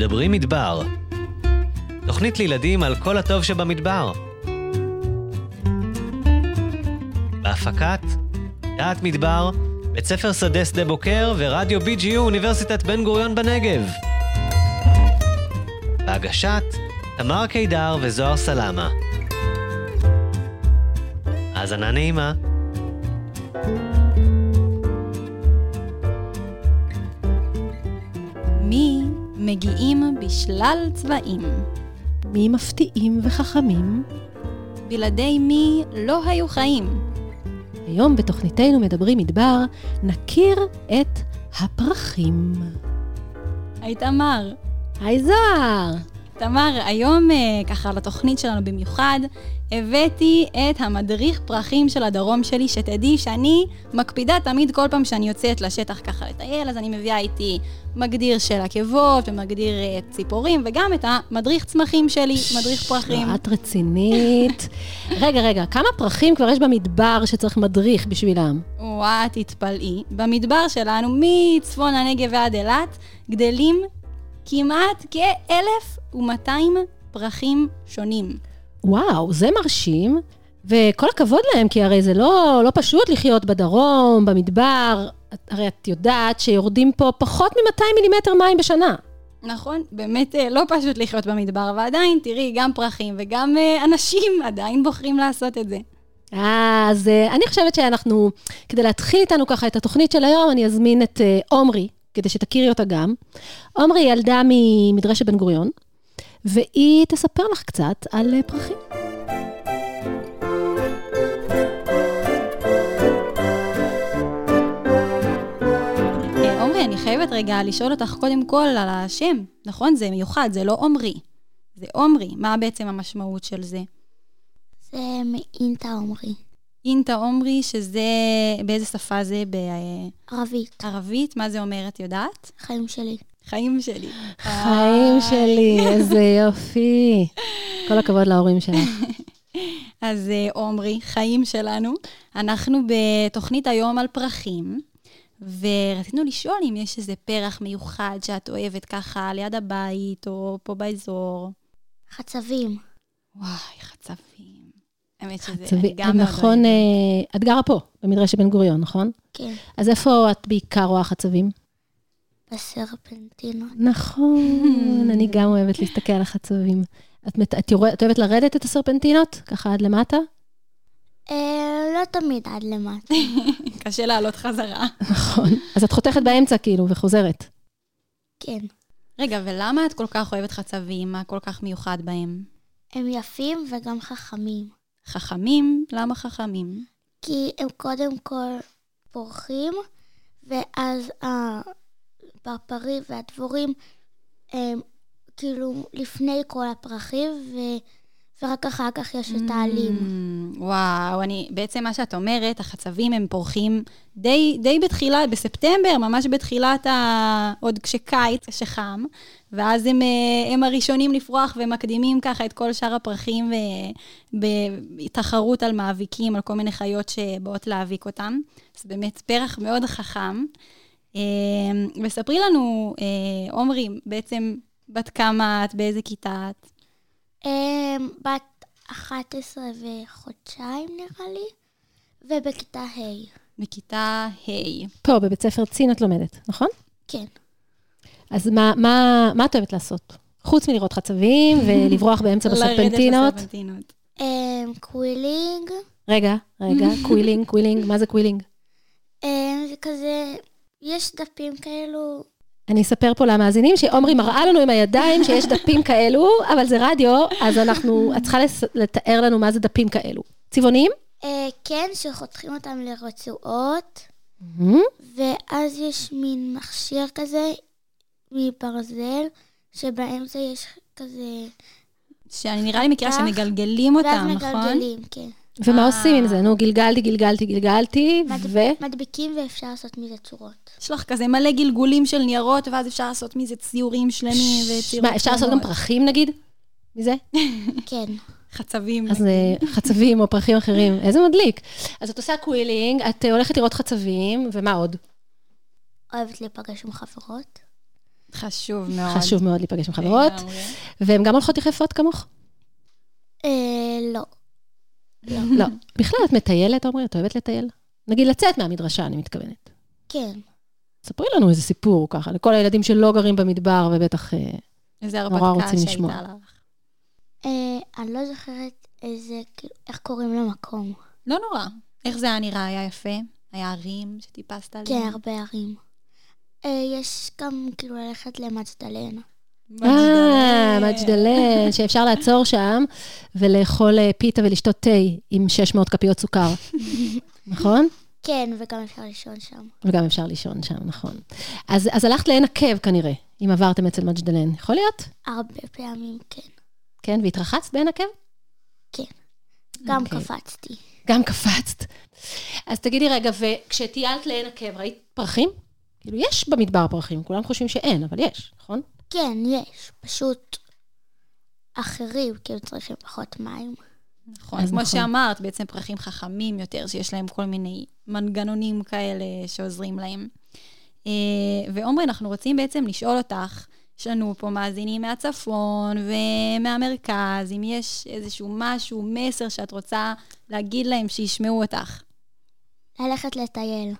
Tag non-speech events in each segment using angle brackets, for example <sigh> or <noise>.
מדברים מדבר. תוכנית לילדים על כל הטוב שבמדבר. בהפקת דעת מדבר, בית ספר שדה שדה בוקר ורדיו BGU אוניברסיטת בן גוריון בנגב. בהגשת תמר קידר וזוהר סלמה. האזנה נעימה. בשלל צבעים? מי מפתיעים וחכמים? בלעדי מי לא היו חיים? היום בתוכניתנו מדברים מדבר, נכיר את הפרחים. היי תמר. היי זוהר! תמר, היום אה, ככה לתוכנית שלנו במיוחד, הבאתי את המדריך פרחים של הדרום שלי, שתדעי שאני מקפידה תמיד כל פעם שאני יוצאת לשטח ככה לטייל, אז אני מביאה איתי מגדיר של עקבות ומגדיר אה, ציפורים, וגם את המדריך צמחים שלי, מדריך פרחים. את רצינית. <laughs> רגע, רגע, כמה פרחים כבר יש במדבר שצריך מדריך בשבילם? וואה, תתפלאי. במדבר שלנו, מצפון הנגב ועד אילת, גדלים כמעט כ-1,200 פרחים שונים. וואו, זה מרשים, וכל הכבוד להם, כי הרי זה לא, לא פשוט לחיות בדרום, במדבר. הרי את יודעת שיורדים פה פחות מ-200 מילימטר מים בשנה. נכון, באמת אה, לא פשוט לחיות במדבר, ועדיין, תראי, גם פרחים וגם אה, אנשים <laughs> עדיין בוחרים לעשות את זה. אז אה, אני חושבת שאנחנו, כדי להתחיל איתנו ככה את התוכנית של היום, אני אזמין את עומרי, כדי שתכירי אותה גם. עומרי ילדה ממדרשת בן גוריון, והיא תספר לך קצת על אה, פרחים. אה, עומרי, אני חייבת רגע לשאול אותך קודם כל על השם, נכון? זה מיוחד, זה לא עומרי. זה עומרי, מה בעצם המשמעות של זה? זה מאינטה עומרי. אינטה עומרי, שזה, באיזה שפה זה? ערבית. בערבית? מה זה אומר, את יודעת? חיים שלי. חיים שלי. חיים שלי, איזה יופי. כל הכבוד להורים שלך. <laughs> אז אה, עומרי, חיים שלנו. אנחנו בתוכנית היום על פרחים, ורצינו לשאול אם יש איזה פרח מיוחד שאת אוהבת ככה ליד הבית או פה באזור. חצבים. וואי, חצבים. האמת שזה, אני גם מאוד נכון. אה, את גרה פה, במדרשת בן גוריון, נכון? כן. אז איפה את בעיקר רואה חצבים? בסרפנטינות. נכון, <laughs> אני גם אוהבת להסתכל על החצבים. את, מת- את, יורד- את אוהבת לרדת את הסרפנטינות? ככה עד למטה? אה, לא תמיד עד למטה. <laughs> קשה לעלות חזרה. נכון. אז את חותכת באמצע כאילו וחוזרת. כן. רגע, ולמה את כל כך אוהבת חצבים? מה כל כך מיוחד בהם? הם יפים וגם חכמים. חכמים? למה חכמים? כי הם קודם כל פורחים, ואז הפרפרים והדבורים הם כאילו לפני כל הפרחים, ו... ורק אחר כך יש את העלים. Mm, וואו, אני, בעצם מה שאת אומרת, החצבים הם פורחים די, די בתחילה, בספטמבר, ממש בתחילת ה... עוד כשקיץ, כשחם, ואז הם, אה, הם הראשונים לפרוח ומקדימים ככה את כל שאר הפרחים ו- בתחרות על מאביקים, על כל מיני חיות שבאות להאביק אותם. אז באמת פרח מאוד חכם. אה, וספרי לנו, אה, עומרי, בעצם בת כמה את, באיזה כיתה את? אמ, בת 11 וחודשיים נראה לי, ובכיתה ה'. בכיתה ה'. פה, בבית ספר צין את לומדת, נכון? כן. אז מה, מה, מה את אוהבת לעשות? חוץ מלראות חצבים ולברוח באמצע <laughs> בסרפנטינות. לרדת בסרפנטינות. אמ, quilling, רגע, רגע, <laughs> quilling, quilling, מה זה quilling? הם זה כזה, יש דפים כאלו, אני אספר פה למאזינים שעומרי מראה לנו עם הידיים שיש דפים כאלו, אבל זה רדיו, אז אנחנו, את צריכה לס- לתאר לנו מה זה דפים כאלו. צבעוניים? אה, כן, שחותכים אותם לרצועות. ואז יש מין מכשיר כזה מברזל, שבאמצע יש כזה, שאני נראה לי מכירה שמגלגלים ואז אותם, נכון? מגלגלים, כן. ומה אה. עושים עם זה? נו, גלגלתי, גלגלתי, גלגלתי, ו... מדביקים ואפשר לעשות מזה צורות. יש לך כזה מלא גלגולים של ניירות, ואז אפשר לעשות מזה ציורים שלמים וציורים מה, אפשר לעשות גם פרחים נגיד? מזה? <laughs> כן. חצבים. אז אה, חצבים או פרחים אחרים, <laughs> איזה מדליק. אז את עושה quilling, את אה, הולכת לראות חצבים, ומה עוד? אוהבת להיפגש עם חברות. חשוב מאוד. חשוב מאוד להיפגש עם חברות. והן גם הולכות יחפות כמוך? אה, לא. לא. בכלל, את מטיילת, עמרי? את אוהבת לטייל? נגיד לצאת מהמדרשה, אני מתכוונת. כן. ספרי לנו איזה סיפור ככה, לכל הילדים שלא גרים במדבר, ובטח... אה, איזה נורא הרפתקה רוצים לשמוע. שהייתה לך. אה, אני לא זוכרת איזה, כאילו, איך קוראים למקום. לא נורא. איך זה היה נראה? היה יפה? היה ערים שטיפסת עליהם? כן, הרבה ערים. אה, יש גם כאילו ללכת למג'דלן. אה, מג'דלן, שאפשר לעצור שם ולאכול אה, פיתה ולשתות תה עם 600 כפיות סוכר, נכון? כן, וגם אפשר לישון שם. וגם אפשר לישון שם, נכון. אז, אז הלכת לעין עקב כנראה, אם עברתם אצל מג'דלן. יכול להיות? הרבה פעמים, כן. כן, והתרחצת בעין עקב? גם אוקיי. קפצתי. גם קפצת. אז תגידי רגע, וכשטיילת לעין עקב, ראית פרחים? כאילו, יש במדבר פרחים, כולם חושבים שאין, אבל יש, נכון? כן, יש. פשוט אחרים, כאילו צריכים פחות מים. נכון, אז כמו נכון. שאמרת, בעצם פרחים חכמים יותר, שיש להם כל מיני מנגנונים כאלה שעוזרים להם. אה, ועומרי, אנחנו רוצים בעצם לשאול אותך, יש לנו פה מאזינים מהצפון ומהמרכז, אם יש איזשהו משהו, מסר שאת רוצה להגיד להם שישמעו אותך. ללכת לטייל.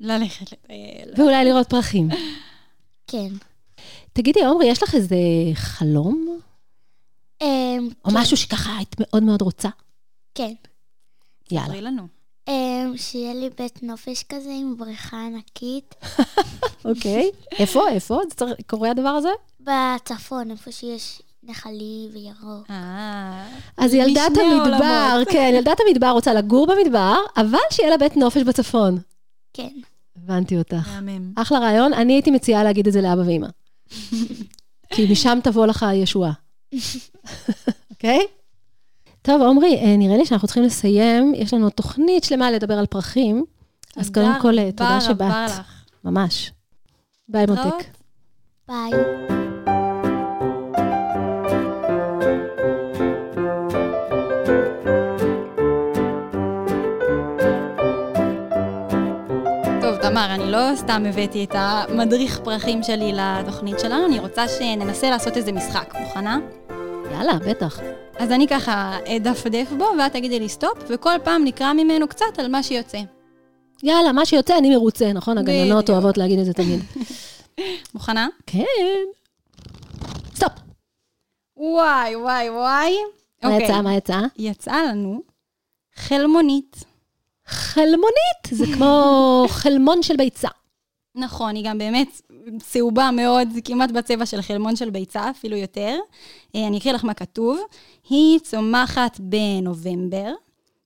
ללכת לטייל. ואולי לראות פרחים. כן. תגידי, עומרי, יש לך איזה חלום? אמ, או כן, משהו שככה היית מאוד מאוד רוצה? כן. יאללה. ספרי לנו. אמ, שיהיה לי בית נופש כזה עם בריכה ענקית. <laughs> אוקיי. איפה? איפה? זה צריך- קורה הדבר הזה? בצפון, איפה שיש נחלי וירוק. אה, אז ילדת המדבר. <laughs> כן, ילדת המדבר רוצה לגור במדבר, אבל שיהיה לה בית נופש בצפון. כן. הבנתי אותך. מהמם. אחלה רעיון, אני הייתי מציעה להגיד את זה לאבא ואמא. כי משם תבוא לך הישועה. אוקיי? טוב, עמרי, אה, נראה לי שאנחנו צריכים לסיים. יש לנו תוכנית שלמה לדבר על פרחים. אז קודם כל, תודה שבאת. ממש. ביי, מותק. ביי. תמר, אני לא סתם הבאתי את המדריך פרחים שלי לתוכנית שלנו, אני רוצה שננסה לעשות איזה משחק. מוכנה? יאללה, בטח. אז אני ככה אדפדף בו, ואת תגידי לי stop, וכל פעם נקרא ממנו קצת על מה שיוצא. יאללה, מה שיוצא, אני מרוצה, נכון? הגננות. אוהבות להגיד את זה תמיד. <laughs> מוכנה? כן. stop. וואי, וואי, וואי. מה יצא? מה יצא? יצאה לנו חלמונית. חלמונית, זה כמו חלמון של ביצה. נכון, היא גם באמת צהובה מאוד, כמעט בצבע של חלמון של ביצה, אפילו יותר. אה, אני אקריא לך מה כתוב. היא צומחת בנובמבר,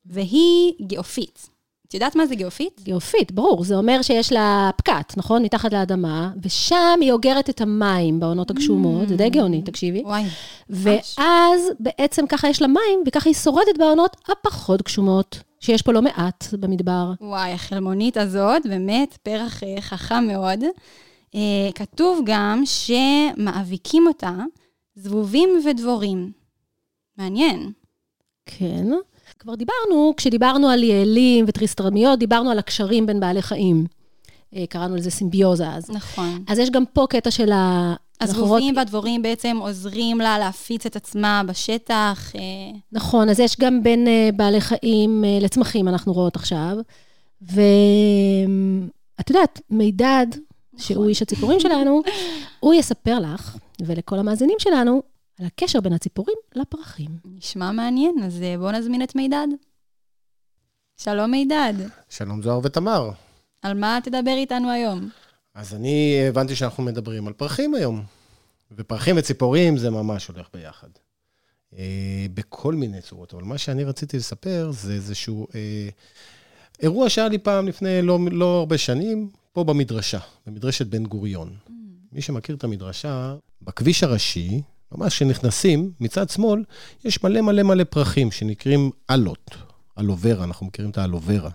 והיא גיאופית. את יודעת מה זה גיאופית? גיאופית, ברור, זה אומר שיש לה פקט, נכון? מתחת לאדמה, ושם היא אוגרת את המים בעונות הגשומות, זה די גאוני, תקשיבי. וואי, ואז בעצם ככה יש לה מים, וככה היא שורדת בעונות הפחות גשומות, שיש פה לא מעט במדבר. וואי, החלמונית הזאת, באמת פרח אה, חכם מאוד. אה, כתוב גם שמאביקים אותה זבובים ודבורים. מעניין. כן. כבר דיברנו, כשדיברנו על יעלים וטריסטרמיות, דיברנו על הקשרים בין בעלי חיים. אה, קראנו לזה סימביוזה אז. נכון. אז יש גם פה קטע של הזבובים והדבורים בעצם עוזרים לה להפיץ את עצמה בשטח. אה, נכון, אז יש גם בין אה, בעלי חיים אה, לצמחים, אנחנו רואות עכשיו. ואת יודעת, מידד, שהוא איש הציפורים שלנו, הוא יספר לך ולכל המאזינים שלנו על הקשר בין הציפורים לפרחים. נשמע מעניין, אז בואו נזמין את מידד. שלום מידד, שלום זוהר ותמר. על מה תדבר איתנו היום? אז אני הבנתי שאנחנו מדברים על פרחים היום. ופרחים וציפורים זה ממש הולך ביחד. אה, בכל מיני צורות, אבל מה שאני רציתי לספר זה איזשהו אה, אירוע שהיה לי פעם לפני לא, לא הרבה שנים, פה במדרשה, במדרשת בן גוריון. מי שמכיר את המדרשה, בכביש הראשי, ממש כשנכנסים, מצד שמאל, יש מלא מלא מלא פרחים שנקראים אלות, אלוברה, אנחנו מכירים את האלוברה.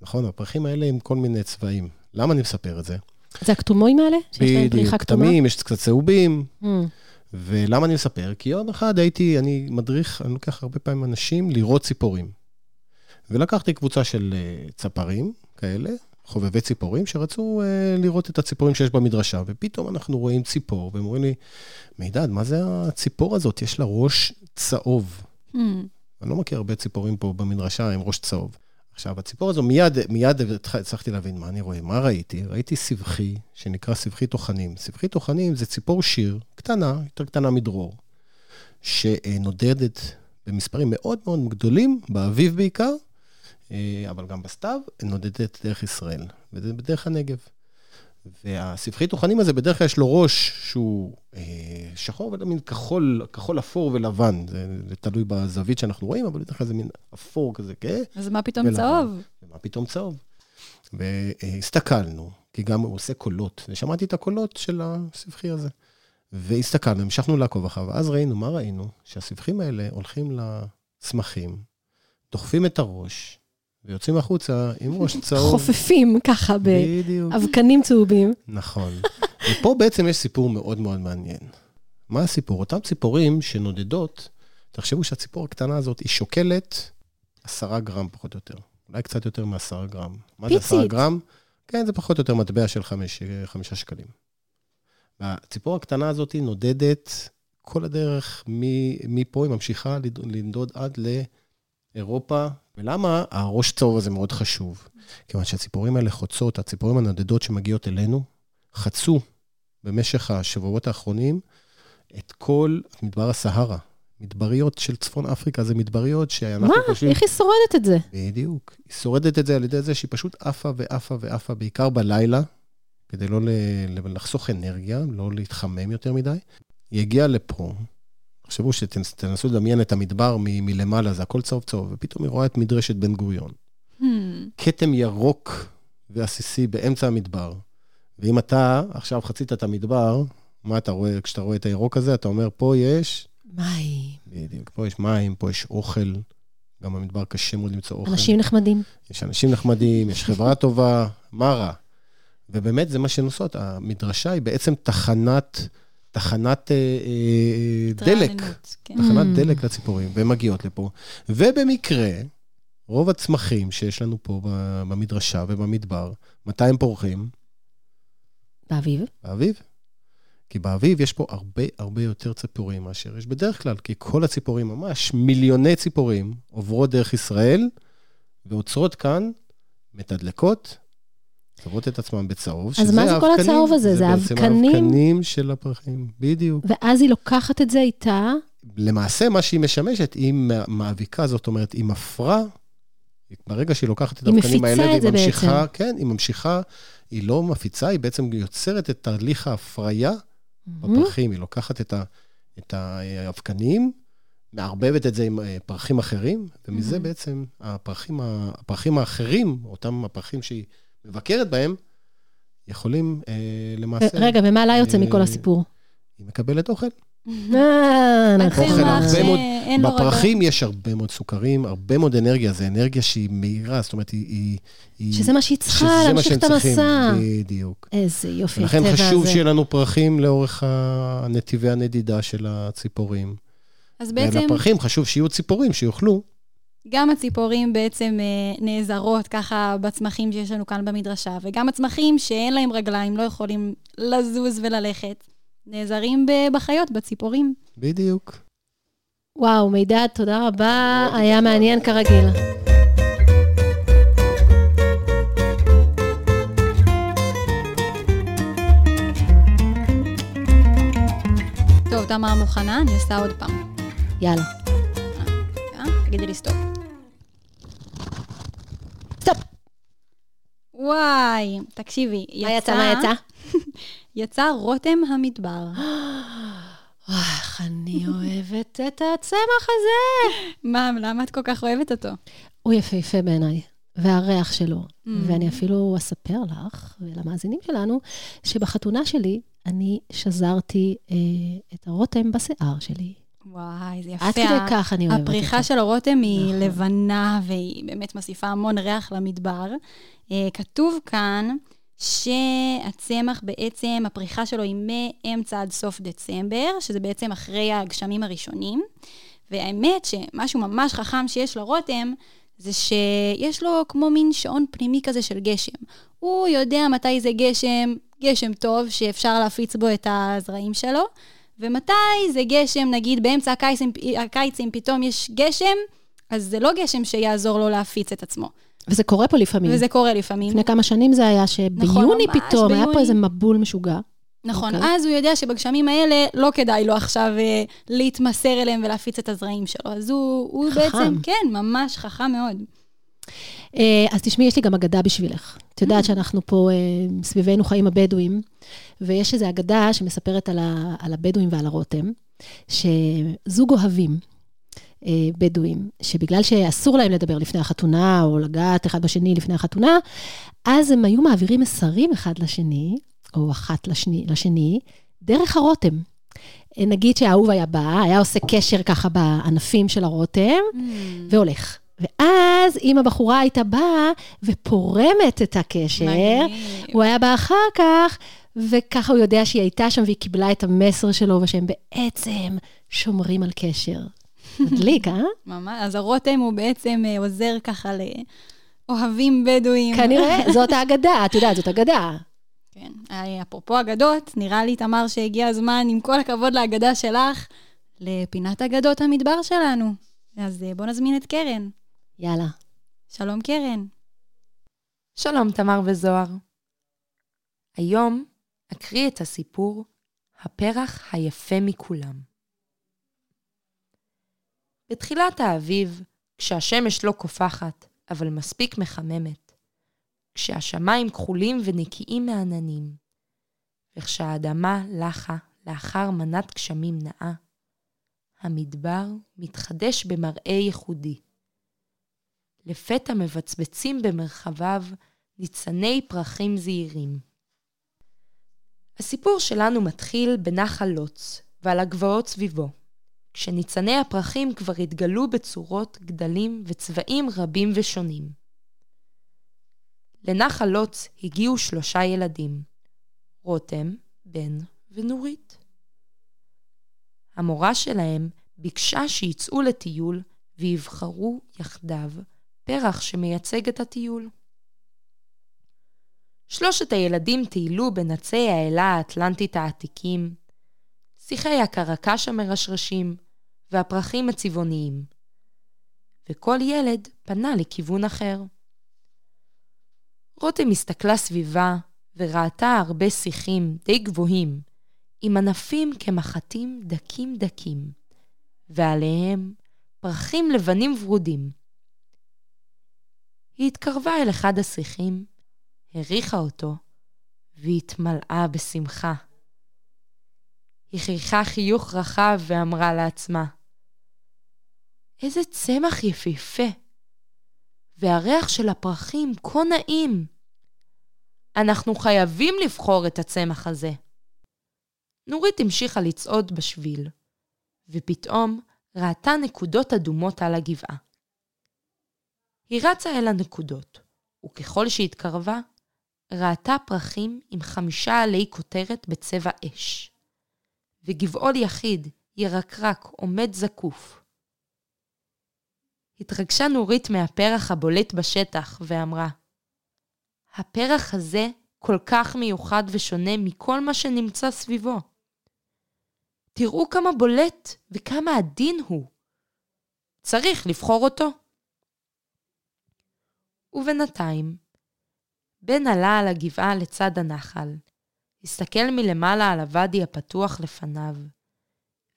נכון, הפרחים האלה עם כל מיני צבעים. למה אני מספר את זה? זה הכתומויים האלה? שיש להם בדיוק, פריחה כתומה? כתמים, יש קצת צהובים. Mm, ולמה אני מספר? כי יום אחד הייתי, אני מדריך, אני לוקח הרבה פעמים אנשים לראות ציפורים. ולקחתי קבוצה של אה, צפרים כאלה, חובבי ציפורים, שרצו אה, לראות את הציפורים שיש במדרשה, ופתאום אנחנו רואים ציפור, והם אומרים לי, מידד, מה זה הציפור הזאת? יש לה ראש צהוב. Hmm. אני לא מכיר הרבה ציפורים פה במדרשה עם ראש צהוב. עכשיו, הציפור הזו, מיד, מיד הצלחתי להבין מה אני רואה. מה ראיתי? ראיתי סבכי, שנקרא סבכי טוחנים. סבכי טוחנים זה ציפור שיר, קטנה, יותר קטנה מדרור, שנודדת במספרים מאוד מאוד גדולים, באביב בעיקר, אה, אבל גם בסתיו, נודדת דרך ישראל, וזה בדרך הנגב. והסבכי טוחנים הזה, בדרך כלל יש לו ראש שהוא אה, שחור ומין כחול, כחול אפור ולבן. זה, זה תלוי בזווית שאנחנו רואים, אבל בדרך כלל זה מין אפור כזה, כן? אז מה פתאום ולבן. צהוב? ומה פתאום צהוב? והסתכלנו, כי גם הוא עושה קולות, ושמעתי את הקולות של הסבכי הזה. והסתכלנו, המשכנו לעקוב אחריו, ואז ראינו, מה ראינו? שהסבכים האלה הולכים לצמחים, דוחפים את הראש, ויוצאים החוצה עם ראש <laughs> צהוב. חופפים ככה. באבקנים צהובים. נכון. ופה בעצם יש סיפור מאוד מאוד מעניין. מה הסיפור? אותם ציפורים שנודדות, תחשבו שהציפור הקטנה הזאת, היא שוקלת עשרה גרם פחות או יותר. אולי קצת יותר מעשרה גרם. מה זה עשרה פיצית. גרם? כן, זה פחות או יותר מטבע של חמש, חמישה שקלים. והציפור הקטנה הזאת נודדת כל הדרך מפה, היא ממשיכה לנדוד עד לאירופה. ולמה הראש צהוב הזה מאוד חשוב? כיוון שהציפורים האלה חוצות, הציפורים הנודדות שמגיעות אלינו, חצו במשך השבועות האחרונים את כל מדבר הסהרה. מדבריות של צפון אפריקה זה מדבריות שאנחנו מה? חושבים... איך היא שורדת את זה? בדיוק. היא שורדת את זה על ידי זה שהיא פשוט עפה ועפה ועפה, בעיקר בלילה, כדי לא ל- לחסוך אנרגיה, לא להתחמם יותר מדי. היא הגיעה לפה, תחשבו שתנסו לדמיין את המדבר מ- מלמעלה, זה הכל צהוב צהוב, ופתאום היא רואה את מדרשת בן גוריון. Hmm. כתם ירוק ועסיסי באמצע המדבר. ואם אתה עכשיו חצית את המדבר, מה אתה רואה? כשאתה רואה את הירוק הזה, אתה אומר, פה יש, מים. בדיוק, פה יש מים, פה יש אוכל. גם במדבר קשה מאוד למצוא אוכל. אנשים נחמדים. יש אנשים נחמדים, יש חברה <laughs> טובה, מה רע? ובאמת זה מה שהן עושות. המדרשה היא בעצם תחנת, תחנת אה, אה, דלק. כן. תחנת Mm. דלק לציפורים, והן מגיעות לפה. ובמקרה, רוב הצמחים שיש לנו פה במדרשה ובמדבר, מתי הם פורחים? באביב. באביב. כי באביב יש פה הרבה הרבה יותר ציפורים מאשר יש בדרך כלל, כי כל הציפורים, ממש מיליוני ציפורים, עוברות דרך ישראל ועוצרות כאן, מתדלקות, צובעות את עצמן בצהוב. אז מה זה כל. הצהוב הזה? זה בעצם האבקנים? האבקנים של הפרחים, בדיוק. ואז היא לוקחת את זה איתה. למעשה, מה שהיא משמשת, היא מא- מאביקה, זאת אומרת, היא מפרה, ברגע שהיא לוקחת את היא האבקנים מפיצה האלה, את זה ממשיכה, בעצם. כן, היא ממשיכה, היא לא מפיצה, היא בעצם יוצרת את תהליך ההפריה בפרחים, היא לוקחת את, ה, את האבקנים, מערבבת את זה עם אה, פרחים אחרים, ומזה Mhm. בעצם הפרחים, הפרחים האחרים, אותם הפרחים שהיא מבקרת בהם, יכולים אה, למעשה... רגע, ומה לה יוצא אה, מכל הסיפור? היא מקבלת אוכל. אה, נכון. אוכל הרבה מאוד- בפרחים יש הרבה מאוד סוכרים, הרבה מאוד אנרגיה, זו אנרגיה שהיא מהירה, זאת אומרת, היא... שזה מה שהיא צריכה שזה מה להמשיך שהם את המסע. צריכים, בדיוק. איזה יופי, ולכן הטבע הזה. חשוב שיהיה לנו פרחים לאורך הנתיבי הנדידה של הציפורים. אז בעצם ולפרחים חשוב שיהיו ציפורים שיאכלו. גם הציפורים בעצם אה, נעזרות ככה בצמחים שיש לנו כאן במדרשה, וגם הצמחים שאין להם רגליים, לא יכולים לזוז וללכת, נעזרים ב- בחיות, בציפורים. בדיוק. וואו, מידד, תודה רבה, היה מעניין כרגיל. טוב, תמר מוכנה? אני עושה עוד פעם. יאללה. אה? תגידי לי. סטופ. וואי, תקשיבי, מה יצא? מה יצא? יצא <laughs> רותם המדבר. <gasps> איך אני אוהבת את הצמח הזה. <laughs> מה, למה את כל כך אוהבת אותו? הוא יפהפה בעיניי, והריח שלו. Mm. ואני אפילו אספר לך ולמאזינים שלנו, שבחתונה שלי אני שזרתי אה, את הרותם בשיער שלי. וואי, זה יפה. עד כדי כך אני אוהבת הפריחה אותו. של הרותם היא נכון. לבנה, והיא באמת מוסיפה המון ריח למדבר. אה, כתוב כאן שהצמח בעצם, הפריחה שלו היא מאמצע עד סוף דצמבר, שזה בעצם אחרי הגשמים הראשונים. והאמת שמשהו ממש חכם שיש לרותם, זה שיש לו כמו מין שעון פנימי כזה של גשם. הוא יודע מתי זה גשם, גשם טוב, שאפשר להפיץ בו את הזרעים שלו, ומתי זה גשם, נגיד באמצע הקיץ, הקיץ אם פתאום יש גשם, אז זה לא גשם שיעזור לו להפיץ את עצמו. וזה קורה פה לפעמים. וזה קורה לפעמים. לפני כמה שנים זה היה שביוני ממש, פתאום, היה פה ביוני. איזה מבול משוגע. נכון, אוקיי. אז הוא יודע שבגשמים האלה לא כדאי לו עכשיו אה, להתמסר אליהם ולהפיץ את הזרעים שלו. אז הוא, הוא חכם. בעצם, כן, ממש חכם מאוד. אה, אז תשמעי, יש לי גם אגדה בשבילך. את יודעת שאנחנו פה, אה, סביבנו חיים הבדואים, ויש איזו אגדה שמספרת על, ה, על הבדואים ועל הרותם, שזוג אוהבים, אה, בדואים, שבגלל שאסור להם לדבר לפני החתונה, או לגעת אחד בשני לפני החתונה, אז הם היו מעבירים מסרים אחד לשני, או אחת לשני, לשני דרך הרותם. נגיד שהאהוב היה בא, היה עושה קשר ככה בענפים של הרותם, והולך. ואז אם הבחורה הייתה באה ופורמת את הקשר, מגניב. הוא היה בא אחר כך, וככה הוא יודע שהיא הייתה שם והיא קיבלה את המסר שלו, ושהם בעצם שומרים על קשר. <laughs> מדליק, אה? ממש, אז הרותם הוא בעצם אה, עוזר ככה לאוהבים בדואים. כנראה, <laughs> זאת האגדה, את יודעת, זאת אגדה. כן. אה, אפרופו אגדות, נראה לי, תמר, שהגיע הזמן, עם כל הכבוד לאגדה שלך, לפינת אגדות המדבר שלנו. אז אה, בוא נזמין את קרן. יאללה. שלום, קרן. שלום, תמר וזוהר. היום אקריא את הסיפור הפרח היפה מכולם. בתחילת האביב, כשהשמש לא קופחת, אבל מספיק מחממת, כשהשמיים כחולים ונקיים מעננים, וכשהאדמה לחה לאחר מנת גשמים נאה, המדבר מתחדש במראה ייחודי. לפתע מבצבצים במרחביו ניצני פרחים זעירים. הסיפור שלנו מתחיל בנחל לוץ ועל הגבעות סביבו, כשניצני הפרחים כבר התגלו בצורות, גדלים וצבעים רבים ושונים. לנחל לוץ הגיעו שלושה ילדים, רותם, בן ונורית. המורה שלהם ביקשה שיצאו לטיול ויבחרו יחדיו פרח שמייצג את הטיול. שלושת הילדים טיילו בנצי האלה האטלנטית העתיקים, שיחי הקרקש המרשרשים והפרחים הצבעוניים, וכל ילד פנה לכיוון אחר. רותם הסתכלה סביבה וראתה הרבה שיחים די גבוהים, עם ענפים כמחטים דקים דקים, ועליהם פרחים לבנים ורודים. היא התקרבה אל אחד השיחים, הריחה אותו, והתמלאה בשמחה. היא חייכה חיוך רחב ואמרה לעצמה, איזה צמח יפהפה, והריח של הפרחים כה נעים. אנחנו חייבים לבחור את הצמח הזה. נורית המשיכה לצעוד בשביל, ופתאום ראתה נקודות אדומות על הגבעה. היא רצה אל הנקודות, וככל שהתקרבה, ראתה פרחים עם חמישה עלי כותרת בצבע אש, וגבעול יחיד, ירקרק, עומד זקוף. התרגשה נורית מהפרח הבולט בשטח, ואמרה, הפרח הזה כל כך מיוחד ושונה מכל מה שנמצא סביבו. תראו כמה בולט וכמה עדין הוא. צריך לבחור אותו. ובינתיים, בן עלה על הגבעה לצד הנחל, הסתכל מלמעלה על הוואדי הפתוח לפניו,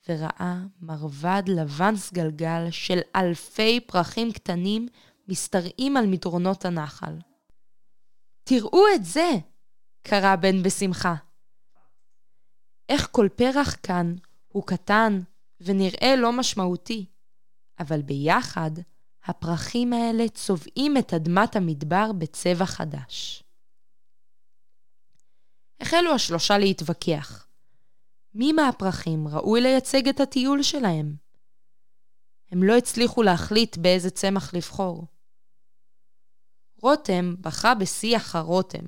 וראה מרבד לבן סגלגל של אלפי פרחים קטנים משתרעים על מדרונות הנחל. תראו את זה! קרא בן בשמחה. איך כל פרח כאן הוא קטן ונראה לא משמעותי, אבל ביחד הפרחים האלה צובעים את אדמת המדבר בצבע חדש. החלו השלושה להתווכח. מי מהפרחים ראוי לייצג את הטיול שלהם? הם לא הצליחו להחליט באיזה צמח לבחור. רותם בחרה בשיח הרותם.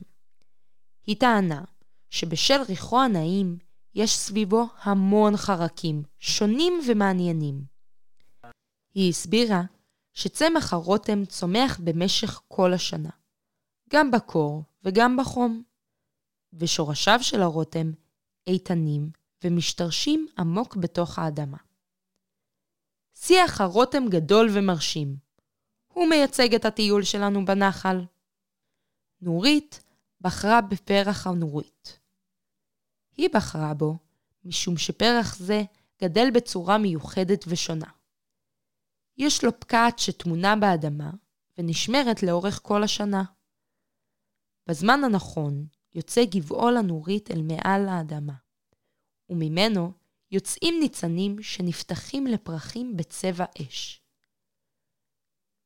היא טענה שבשל ריחו הנעים יש סביבו המון חרקים, שונים ומעניינים. היא הסבירה שצמח הרותם צומח במשך כל השנה, גם בקור וגם בחום, ושורשיו של הרותם איתנים ומשתרשים עמוק בתוך האדמה. שיח הרותם גדול ומרשים. הוא מייצג את הטיול שלנו בנחל. נורית בחרה בפרח הנורית. היא בחרה בו משום שפרח זה גדל בצורה מיוחדת ושונה. יש לו פקעת שטמונה באדמה ונשמרת לאורך כל השנה. בזמן הנכון יוצא גבעול הנורית אל מעל האדמה, וממנו יוצאים ניצנים שנפתחים לפרחים בצבע אש.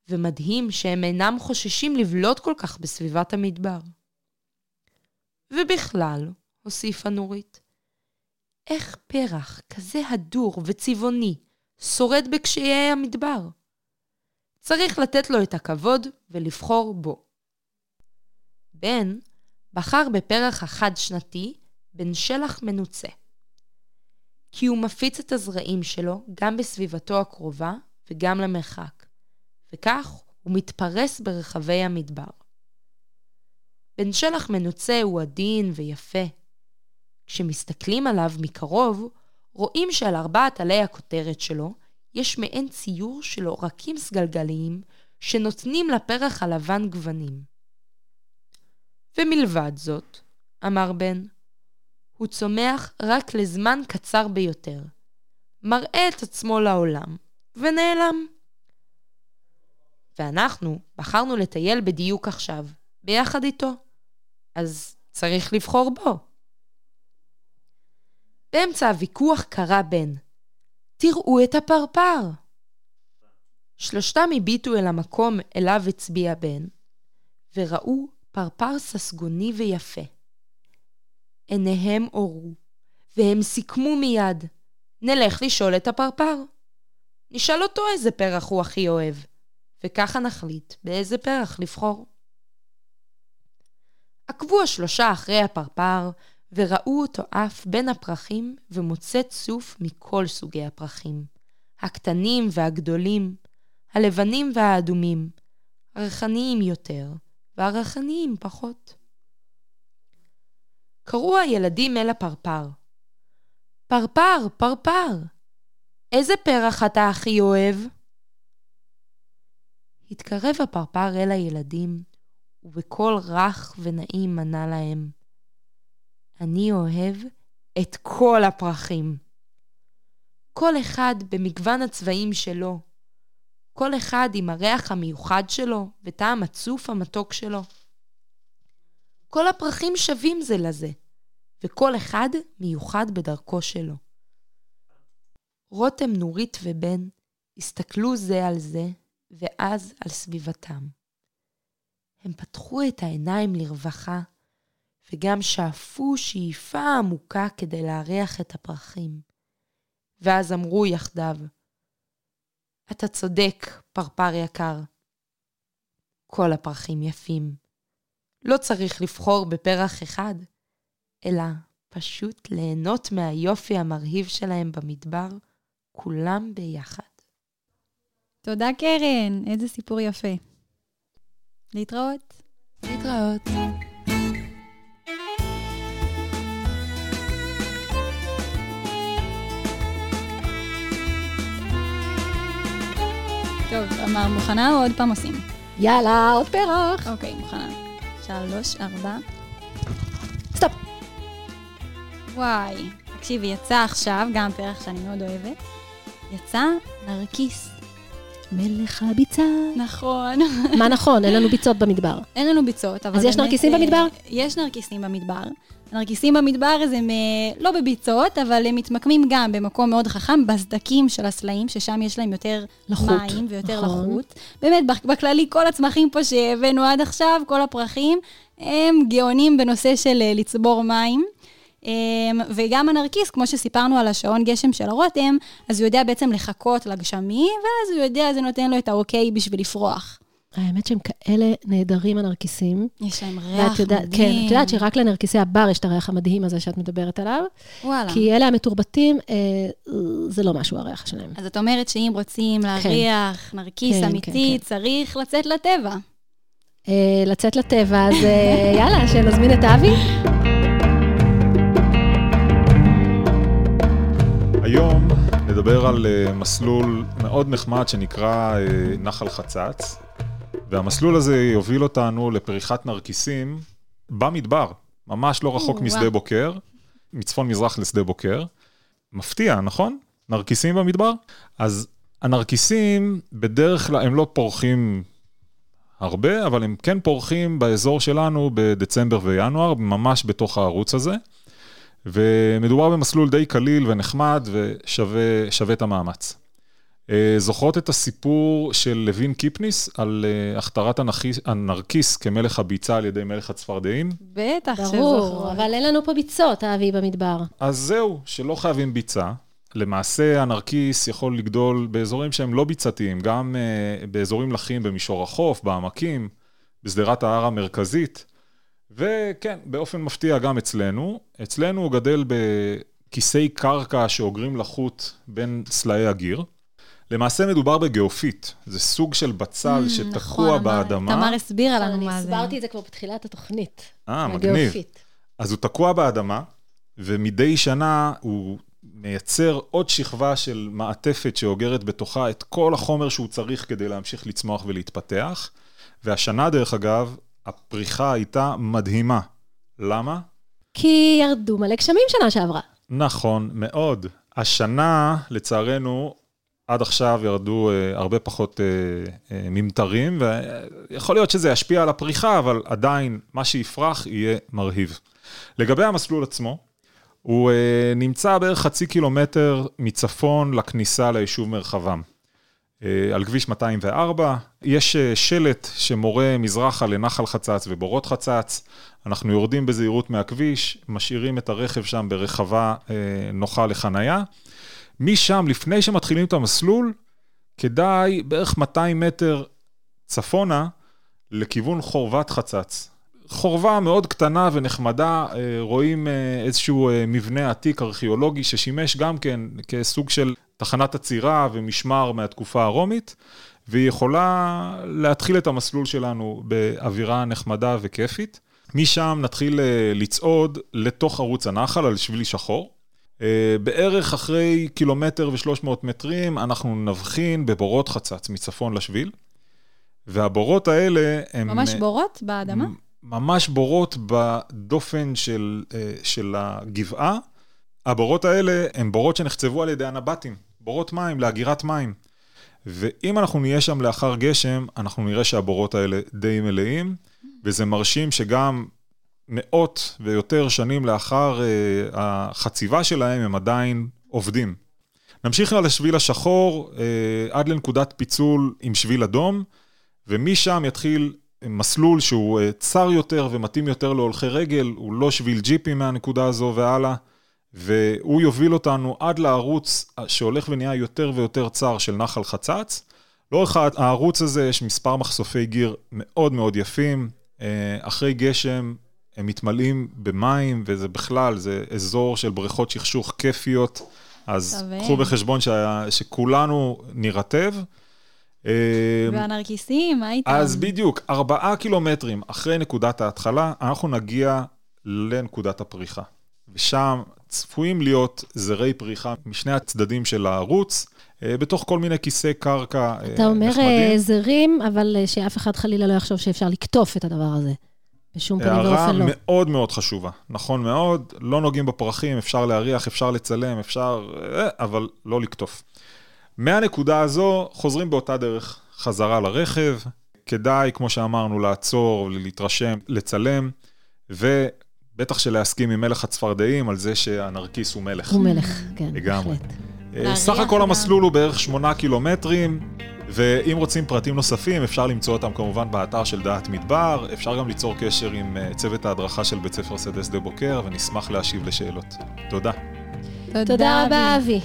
ומדהים שהם אינם חוששים לבלוט כל כך בסביבת המדבר. ובכלל, הוסיפה נורית, איך פרח כזה הדור וצבעוני שורד בקשיי המדבר? צריך לתת לו את הכבוד ולבחור בו. בן בחר בפרח החד-שנתי בן שלח מנוצה. כי הוא מפיץ את הזרעים שלו גם בסביבתו הקרובה וגם למרחק, וכך הוא מתפרס ברחבי המדבר. בן שלח מנוצה הוא עדין ויפה. כשמסתכלים עליו מקרוב, רואים שעל ארבעת עלי הכותרת שלו יש מעין ציור של עורקים סגלגליים שנותנים לפרח הלבן גוונים. ומלבד זאת, אמר בן, הוא צומח רק לזמן קצר ביותר, מראה את עצמו לעולם, ונעלם. ואנחנו בחרנו לטייל בדיוק עכשיו, ביחד איתו, אז צריך לבחור בו. באמצע הוויכוח קרא בן, תראו את הפרפר! שלושתם הביטו אל המקום אליו הצביע בן, וראו פרפר ססגוני ויפה. עיניהם אורו, והם סיכמו מיד, נלך לשאול את הפרפר. נשאל אותו איזה פרח הוא הכי אוהב, וככה נחליט באיזה פרח לבחור. עקבו השלושה אחרי הפרפר, וראו אותו עף בין הפרחים ומוצא צוף מכל סוגי הפרחים. הקטנים והגדולים, הלבנים והאדומים, הריחניים יותר והריחניים פחות. קראו הילדים אל הפרפר. פרפר, פרפר, איזה פרח אתה הכי אוהב? התקרב הפרפר אל הילדים, ובקול רך ונעים ענה להם, אני אוהב את כל הפרחים. כל אחד במגוון הצבעים שלו, כל אחד עם הריח המיוחד שלו וטעם הצוף המתוק שלו. כל הפרחים שווים זה לזה, וכל אחד מיוחד בדרכו שלו. רותם, נורית ובן הסתכלו זה על זה, ואז על סביבתם. הם פתחו את העיניים לרווחה, וגם שאפו שאיפה עמוקה כדי להריח את הפרחים. ואז אמרו יחדיו, אתה צודק, פרפר יקר. כל הפרחים יפים. לא צריך לבחור בפרח אחד, אלא פשוט ליהנות מהיופי המרהיב שלהם במדבר, כולם ביחד. תודה, קרן. איזה סיפור יפה. להתראות. להתראות. טוב, תמר, מוכנה או עוד פעם עושים? יאללה, עוד פרח. אוקיי, מוכנה. שלוש, ארבע. stop. וואי, תקשיבי, יצא עכשיו, גם פרח שאני מאוד אוהבת. יצא נרקיס. מלך הביצה. נכון. <laughs> מה נכון? אין לנו ביצות במדבר. אין לנו ביצות, אבל אז יש באמת, נרקיסים אה, במדבר? יש נרקיסים במדבר. הנרקיסים במדבר אז הם אה, לא בביצות, אבל הם מתמקמים גם במקום מאוד חכם, בסדקים של הסלעים, ששם יש להם יותר לחות, מים ויותר נכון. לחות. באמת, בכללי, כל הצמחים פה שהבאנו עד עכשיו, כל הפרחים, הם גאונים בנושא של אה, לצבור מים. אמ, וגם הנרקיס, כמו שסיפרנו על השעון גשם של הרותם, אז הוא יודע בעצם לחכות לגשמים, ואז הוא יודע, זה נותן לו את האוקיי בשביל לפרוח. האמת שהם כאלה נהדרים הנרקיסים. יש להם ואת ריח יודעת, מדהים. כן, את יודעת שרק לנרקיסי הבר יש את הריח המדהים הזה שאת מדברת עליו, וואלה. כי אלה המתורבתים, אה, זה לא משהו הריח שלהם. אז את אומרת שאם רוצים להריח נרקיס כן, אמיתי, כן, צריך לצאת לטבע. אה, לצאת לטבע, אז אה, יאללה, שנזמין את אבי. היום נדבר על אה, מסלול מאוד נחמד שנקרא אה, נחל חצץ, והמסלול הזה יוביל אותנו לפריחת נרקיסים במדבר, ממש לא רחוק משדה. בוקר, מצפון מזרח לשדה בוקר. מפתיע, נכון? נרקיסים במדבר? אז הנרקיסים בדרך כלל הם לא פורחים הרבה, אבל הם כן פורחים באזור שלנו בדצמבר וינואר, ממש בתוך הערוץ הזה. ומדובר במסלול די קליל ונחמד ושווה את המאמץ. אה, זוכרות את הסיפור של לוין קיפניס על אה, הכתרת הנרקיס, כמלך הביצה על ידי מלך הצפרדעים? בטח שזוכרות. ברור, אבל אין לנו פה ביצות, אבי, במדבר. אז זהו, שלא חייבים ביצה. למעשה הנרקיס יכול לגדול באזורים שהם לא ביצתיים, גם uh, באזורים לחים במישור החוף, בעמקים, בשדרת ההר המרכזית, וכן, באופן מפתיע גם אצלנו. אצלנו הוא גדל בכיסי קרקע שאוגרים לחוט בין סלעי הגיר. למעשה מדובר בגיאופיט, זה סוג של בצל Mm, שתקוע נכון, אמר- באדמה. תמר הסבירה לנו מה זה. הסברתי את זה כבר בתחילת התוכנית. אה, מגניב. הגיאופיט. אז הוא תקוע באדמה, ומדי שנה הוא מייצר עוד שכבה של מעטפת שאוגרת בתוכה את כל החומר שהוא צריך כדי להמשיך לצמוח ולהתפתח. והשנה, דרך אגב, הפריחה הייתה מדהימה. למה? כי ירדו מלא גשמים שנה שעברה. נכון, מאוד. השנה, לצערנו, עד עכשיו ירדו אה, הרבה פחות אה, אה, ממטרים, ויכול להיות שזה ישפיע על הפריחה, אבל עדיין, מה שיפרח יהיה מרהיב. לגבי המסלול עצמו, הוא אה, נמצא בערך חצי קילומטר מצפון לכניסה ליישוב מרחבם. אה, על כביש 204, יש אה, שלט שמורה מזרחה לנחל חצץ ובורות חצץ. אנחנו יורדים בזהירות מהכביש, משאירים את הרכב שם ברחבה אה, נוחה לחנייה. משם, לפני שמתחילים את המסלול, כדאי בערך 200 מטר צפונה לכיוון חורבת חצץ. חורבה מאוד קטנה ונחמדה, רואים איזשהו מבנה עתיק ארכיאולוגי ששימש גם כן כסוג של תחנת עצירה ומשמר מהתקופה הרומית, והיא יכולה להתחיל את המסלול שלנו באווירה נחמדה וכיפית. משם נתחיל אה, לצעוד לתוך ערוץ הנחל על שביל שחור. אה, בערך אחרי קילומטר ושלוש מאות מטרים אנחנו נבחין בבורות חצץ מצפון לשביל, והבורות האלה הם... ממש אה, בורות באדמה? ממש בורות בדופן של, של הגבעה. הבורות האלה הם בורות שנחצבו על ידי הנבטים, בורות מים, לאגירת מים. ואם אנחנו נהיה שם לאחר גשם, אנחנו נראה שהבורות האלה די מלאים, וזה מרשים שגם מאות ויותר שנים לאחר אה, החציבה שלהם, הם עדיין עובדים. נמשיך על השביל השחור אה, עד לנקודת פיצול עם שביל אדום, ומשם יתחיל מסלול שהוא אה, צר יותר ומתאים יותר להולכי רגל, הוא לא שביל ג'יפים מהנקודה הזו והלאה, והוא יוביל אותנו עד לערוץ שהולך ונהיה יותר ויותר צר של נחל חצץ. לאורך הערוץ הזה יש מספר מחשופי גיר מאוד מאוד יפים. אה, אחרי גשם הם מתמלאים במים, וזה בכלל, זה אזור של בריכות שכשוך כיפיות. אז שווה. קחו בחשבון שה, שכולנו נירטב. אה, והנרקיסים, מה איתם? אז בדיוק, ארבעה קילומטרים אחרי נקודת ההתחלה, אנחנו נגיע לנקודת הפריחה. ושם צפויים להיות זרי פריחה משני הצדדים של הערוץ, אה, בתוך כל מיני כיסי קרקע אה, אתה אומר נחמדים. אה, זרים, אבל שאף אחד חלילה לא יחשוב שאפשר לקטוף את הדבר הזה. בשום פנים הערה ואופן לא. מאוד מאוד חשובה, נכון מאוד, לא נוגעים בפרחים, אפשר להריח, אפשר לצלם, אפשר... אבל לא לקטוף. מהנקודה הזו חוזרים באותה דרך חזרה לרכב, כדאי, כמו שאמרנו, לעצור, להתרשם, לצלם, ובטח שלהסכים עם מלך הצפרדעים על זה שהנרקיס הוא מלך. הוא מלך, כן, לגמרי. בהחלט. אה, סך הכל גם. המסלול הוא בערך שמונה קילומטרים, ואם רוצים פרטים נוספים, אפשר למצוא אותם כמובן באתר של דעת מדבר, אפשר גם ליצור קשר עם אה, צוות ההדרכה של בית ספר שדה שדה בוקר, ונשמח להשיב לשאלות. תודה. תודה רבה, אבי.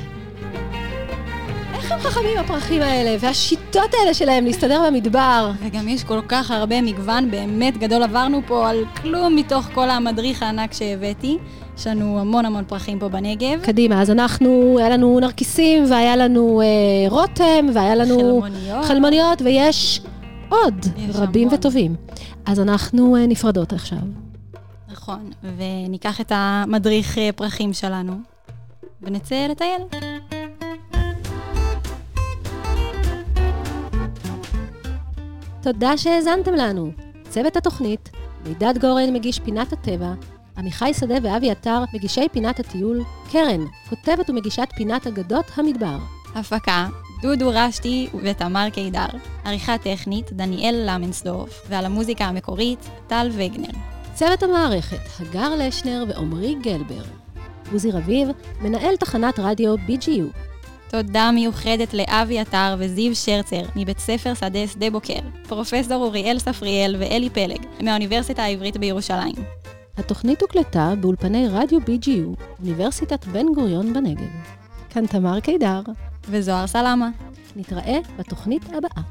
איך הם חכמים הפרחים האלה, והשיטות האלה שלהם להסתדר במדבר. וגם יש כל כך הרבה מגוון באמת גדול. עברנו פה על כלום מתוך כל המדריך הענק שהבאתי. יש לנו המון המון פרחים פה בנגב. קדימה, אז אנחנו, היה לנו נרקיסים, והיה לנו אה, רותם, והיה לנו חלמוניות. חלמוניות, ויש עוד יש רבים המון. וטובים. אז אנחנו אה, נפרדות עכשיו. נכון, וניקח את המדריך אה, פרחים שלנו, ונצא לטייל. תודה שהאזנתם לנו. צוות התוכנית, מידד גורן מגיש פינת הטבע, עמיחי שדה ואבי עטר מגישי פינת הטיול, קרן, כותבת ומגישת פינת אגדות המדבר. הפקה, דודו רשתי ותמר קידר. עריכה טכנית, דניאל למנסדורף, ועל המוזיקה המקורית, טל וגנר. צוות המערכת, הגר לשנר ועמרי גלבר. עוזי רביב, מנהל תחנת רדיו BGU. תודה מיוחדת לאבי עטר וזיו שרצר, מבית ספר שדה שדה בוקר, פרופסור אוריאל ספריאל ואלי פלג, מהאוניברסיטה העברית בירושלים. התוכנית הוקלטה באולפני רדיו BGU, אוניברסיטת בן גוריון בנגב. כאן תמר קידר, וזוהר סלמה. נתראה בתוכנית הבאה.